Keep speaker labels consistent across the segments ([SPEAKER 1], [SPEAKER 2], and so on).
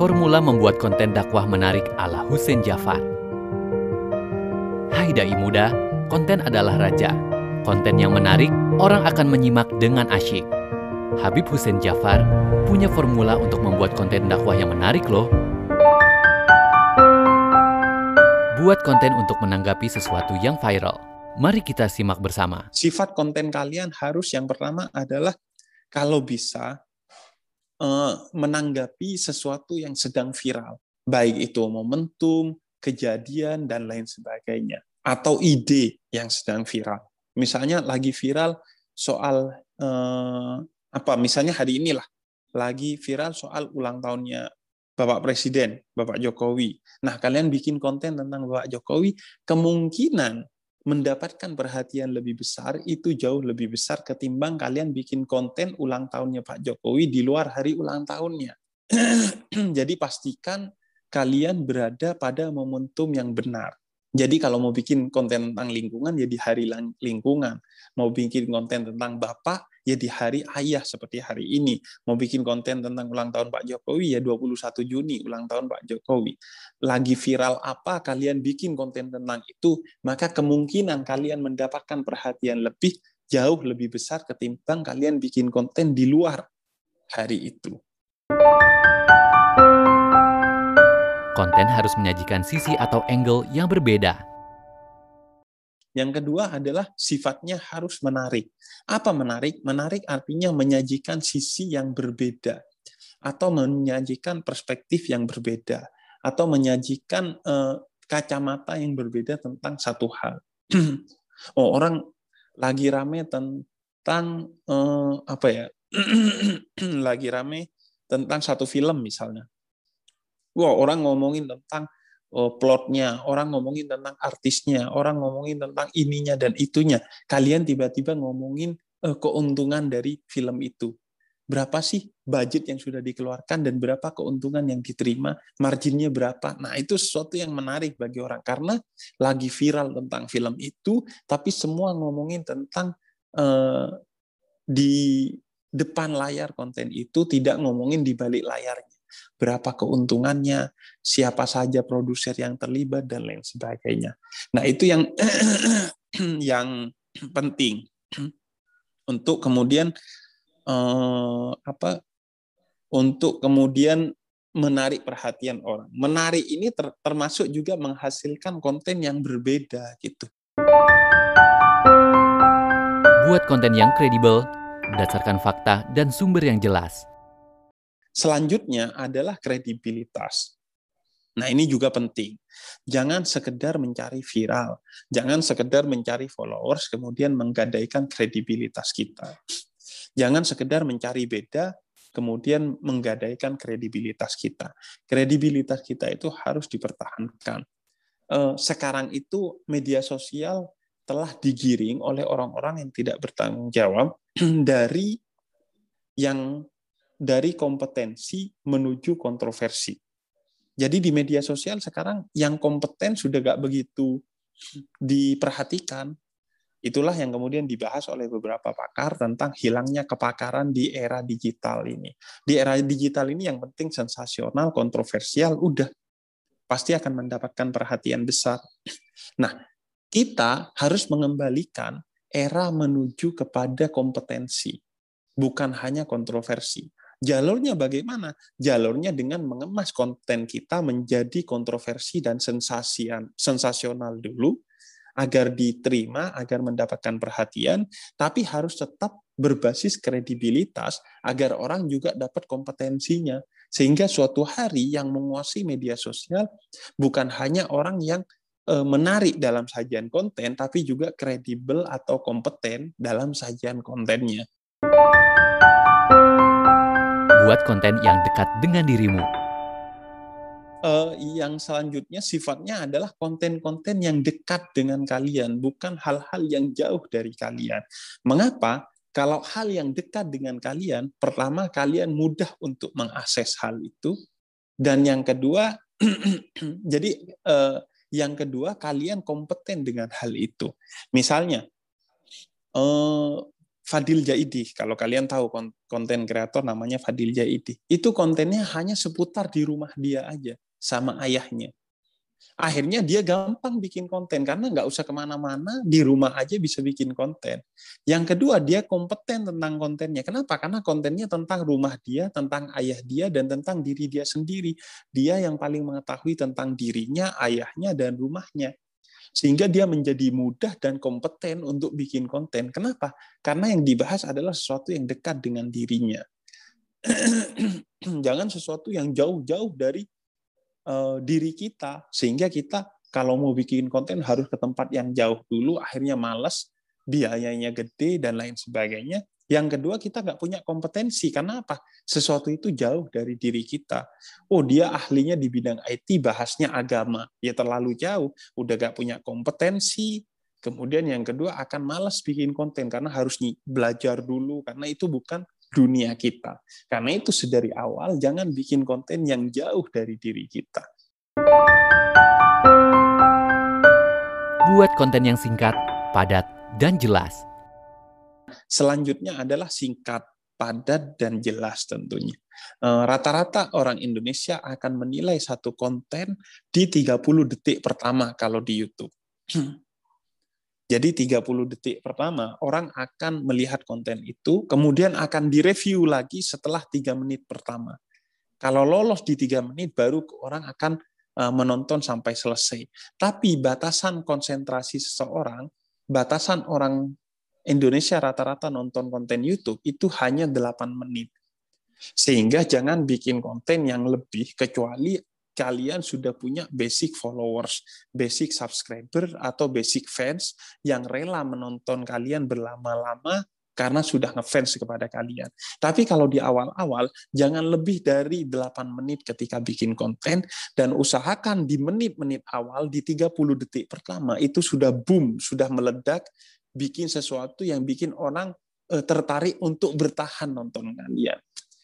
[SPEAKER 1] Formula membuat konten dakwah menarik ala Hussein Jafar. Hai dai muda, konten adalah raja. Konten yang menarik, orang akan menyimak dengan asyik. Habib Hussein Jafar punya formula untuk membuat konten dakwah yang menarik loh. Buat konten untuk menanggapi sesuatu yang viral. Mari kita simak bersama.
[SPEAKER 2] Sifat konten kalian harus yang pertama adalah kalau bisa menanggapi sesuatu yang sedang viral, baik itu momentum, kejadian dan lain sebagainya, atau ide yang sedang viral. Misalnya lagi viral soal uh, apa? Misalnya hari inilah lagi viral soal ulang tahunnya Bapak Presiden, Bapak Jokowi. Nah, kalian bikin konten tentang Bapak Jokowi, kemungkinan mendapatkan perhatian lebih besar itu jauh lebih besar ketimbang kalian bikin konten ulang tahunnya Pak Jokowi di luar hari ulang tahunnya. Jadi pastikan kalian berada pada momentum yang benar. Jadi kalau mau bikin konten tentang lingkungan ya di hari lingkungan. Mau bikin konten tentang Bapak ya di hari ayah seperti hari ini. Mau bikin konten tentang ulang tahun Pak Jokowi ya 21 Juni ulang tahun Pak Jokowi. Lagi viral apa kalian bikin konten tentang itu, maka kemungkinan kalian mendapatkan perhatian lebih jauh lebih besar ketimbang kalian bikin konten di luar hari itu.
[SPEAKER 1] Konten harus menyajikan sisi atau angle yang berbeda.
[SPEAKER 2] Yang kedua adalah sifatnya harus menarik. Apa menarik? Menarik artinya menyajikan sisi yang berbeda atau menyajikan perspektif yang berbeda atau menyajikan uh, kacamata yang berbeda tentang satu hal. oh, orang lagi rame tentang uh, apa ya? lagi rame tentang satu film misalnya Wah, orang ngomongin tentang plotnya, orang ngomongin tentang artisnya, orang ngomongin tentang ininya dan itunya. Kalian tiba-tiba ngomongin uh, keuntungan dari film itu. Berapa sih budget yang sudah dikeluarkan dan berapa keuntungan yang diterima, marginnya berapa. Nah, itu sesuatu yang menarik bagi orang karena lagi viral tentang film itu, tapi semua ngomongin tentang uh, di depan layar konten itu tidak ngomongin di balik layarnya berapa keuntungannya, siapa saja produser yang terlibat dan lain sebagainya. Nah, itu yang yang penting untuk kemudian eh, apa untuk kemudian menarik perhatian orang. Menarik ini ter, termasuk juga menghasilkan konten yang berbeda gitu.
[SPEAKER 1] Buat konten yang kredibel, berdasarkan fakta dan sumber yang jelas.
[SPEAKER 2] Selanjutnya adalah kredibilitas. Nah, ini juga penting. Jangan sekedar mencari viral, jangan sekedar mencari followers kemudian menggadaikan kredibilitas kita. Jangan sekedar mencari beda kemudian menggadaikan kredibilitas kita. Kredibilitas kita itu harus dipertahankan. Eh, sekarang itu media sosial telah digiring oleh orang-orang yang tidak bertanggung jawab dari yang dari kompetensi menuju kontroversi. Jadi di media sosial sekarang yang kompeten sudah gak begitu diperhatikan. Itulah yang kemudian dibahas oleh beberapa pakar tentang hilangnya kepakaran di era digital ini. Di era digital ini yang penting sensasional, kontroversial, udah pasti akan mendapatkan perhatian besar. Nah, kita harus mengembalikan era menuju kepada kompetensi, bukan hanya kontroversi. Jalurnya bagaimana? Jalurnya dengan mengemas konten kita menjadi kontroversi dan sensasian, sensasional dulu, agar diterima, agar mendapatkan perhatian, tapi harus tetap berbasis kredibilitas agar orang juga dapat kompetensinya. Sehingga suatu hari yang menguasai media sosial bukan hanya orang yang e, menarik dalam sajian konten, tapi juga kredibel atau kompeten dalam sajian kontennya
[SPEAKER 1] buat konten yang dekat dengan dirimu.
[SPEAKER 2] Uh, yang selanjutnya sifatnya adalah konten-konten yang dekat dengan kalian, bukan hal-hal yang jauh dari kalian. Mengapa? Kalau hal yang dekat dengan kalian, pertama kalian mudah untuk mengakses hal itu, dan yang kedua, jadi uh, yang kedua kalian kompeten dengan hal itu. Misalnya, uh, Fadil Jaidi, kalau kalian tahu konten kreator namanya Fadil Jaidi, itu kontennya hanya seputar di rumah dia aja sama ayahnya. Akhirnya dia gampang bikin konten karena nggak usah ke mana-mana, di rumah aja bisa bikin konten. Yang kedua, dia kompeten tentang kontennya. Kenapa? Karena kontennya tentang rumah dia, tentang ayah dia, dan tentang diri dia sendiri. Dia yang paling mengetahui tentang dirinya, ayahnya, dan rumahnya. Sehingga dia menjadi mudah dan kompeten untuk bikin konten. Kenapa? Karena yang dibahas adalah sesuatu yang dekat dengan dirinya. Jangan sesuatu yang jauh-jauh dari uh, diri kita sehingga kita kalau mau bikin konten harus ke tempat yang jauh dulu akhirnya males biayanya gede dan lain sebagainya yang kedua kita nggak punya kompetensi. Karena apa? Sesuatu itu jauh dari diri kita. Oh dia ahlinya di bidang IT bahasnya agama. Ya terlalu jauh. Udah nggak punya kompetensi. Kemudian yang kedua akan malas bikin konten. Karena harus belajar dulu. Karena itu bukan dunia kita. Karena itu sedari awal jangan bikin konten yang jauh dari diri kita.
[SPEAKER 1] Buat konten yang singkat, padat, dan jelas.
[SPEAKER 2] Selanjutnya adalah singkat, padat, dan jelas tentunya. Eh, rata-rata orang Indonesia akan menilai satu konten di 30 detik pertama kalau di YouTube. Jadi 30 detik pertama orang akan melihat konten itu, kemudian akan direview lagi setelah tiga menit pertama. Kalau lolos di tiga menit, baru orang akan eh, menonton sampai selesai. Tapi batasan konsentrasi seseorang, batasan orang Indonesia rata-rata nonton konten YouTube itu hanya 8 menit. Sehingga jangan bikin konten yang lebih kecuali kalian sudah punya basic followers, basic subscriber, atau basic fans yang rela menonton kalian berlama-lama karena sudah ngefans kepada kalian. Tapi kalau di awal-awal, jangan lebih dari 8 menit ketika bikin konten, dan usahakan di menit-menit awal, di 30 detik pertama, itu sudah boom, sudah meledak, bikin sesuatu yang bikin orang eh, tertarik untuk bertahan nonton kalian.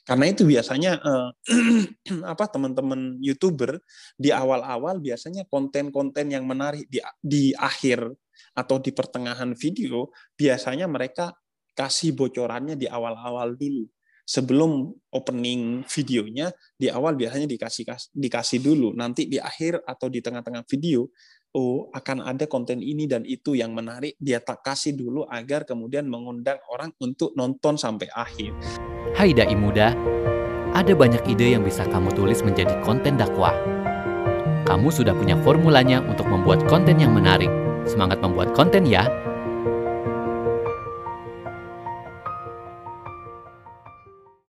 [SPEAKER 2] Karena itu biasanya uh, apa teman-teman youtuber di awal-awal biasanya konten-konten yang menarik di di akhir atau di pertengahan video biasanya mereka kasih bocorannya di awal-awal dulu. Sebelum opening videonya di awal biasanya dikasih dikasih dulu. Nanti di akhir atau di tengah-tengah video oh akan ada konten ini dan itu yang menarik dia tak kasih dulu agar kemudian mengundang orang untuk nonton sampai akhir.
[SPEAKER 1] Hai Dai Muda, ada banyak ide yang bisa kamu tulis menjadi konten dakwah. Kamu sudah punya formulanya untuk membuat konten yang menarik. Semangat membuat konten ya!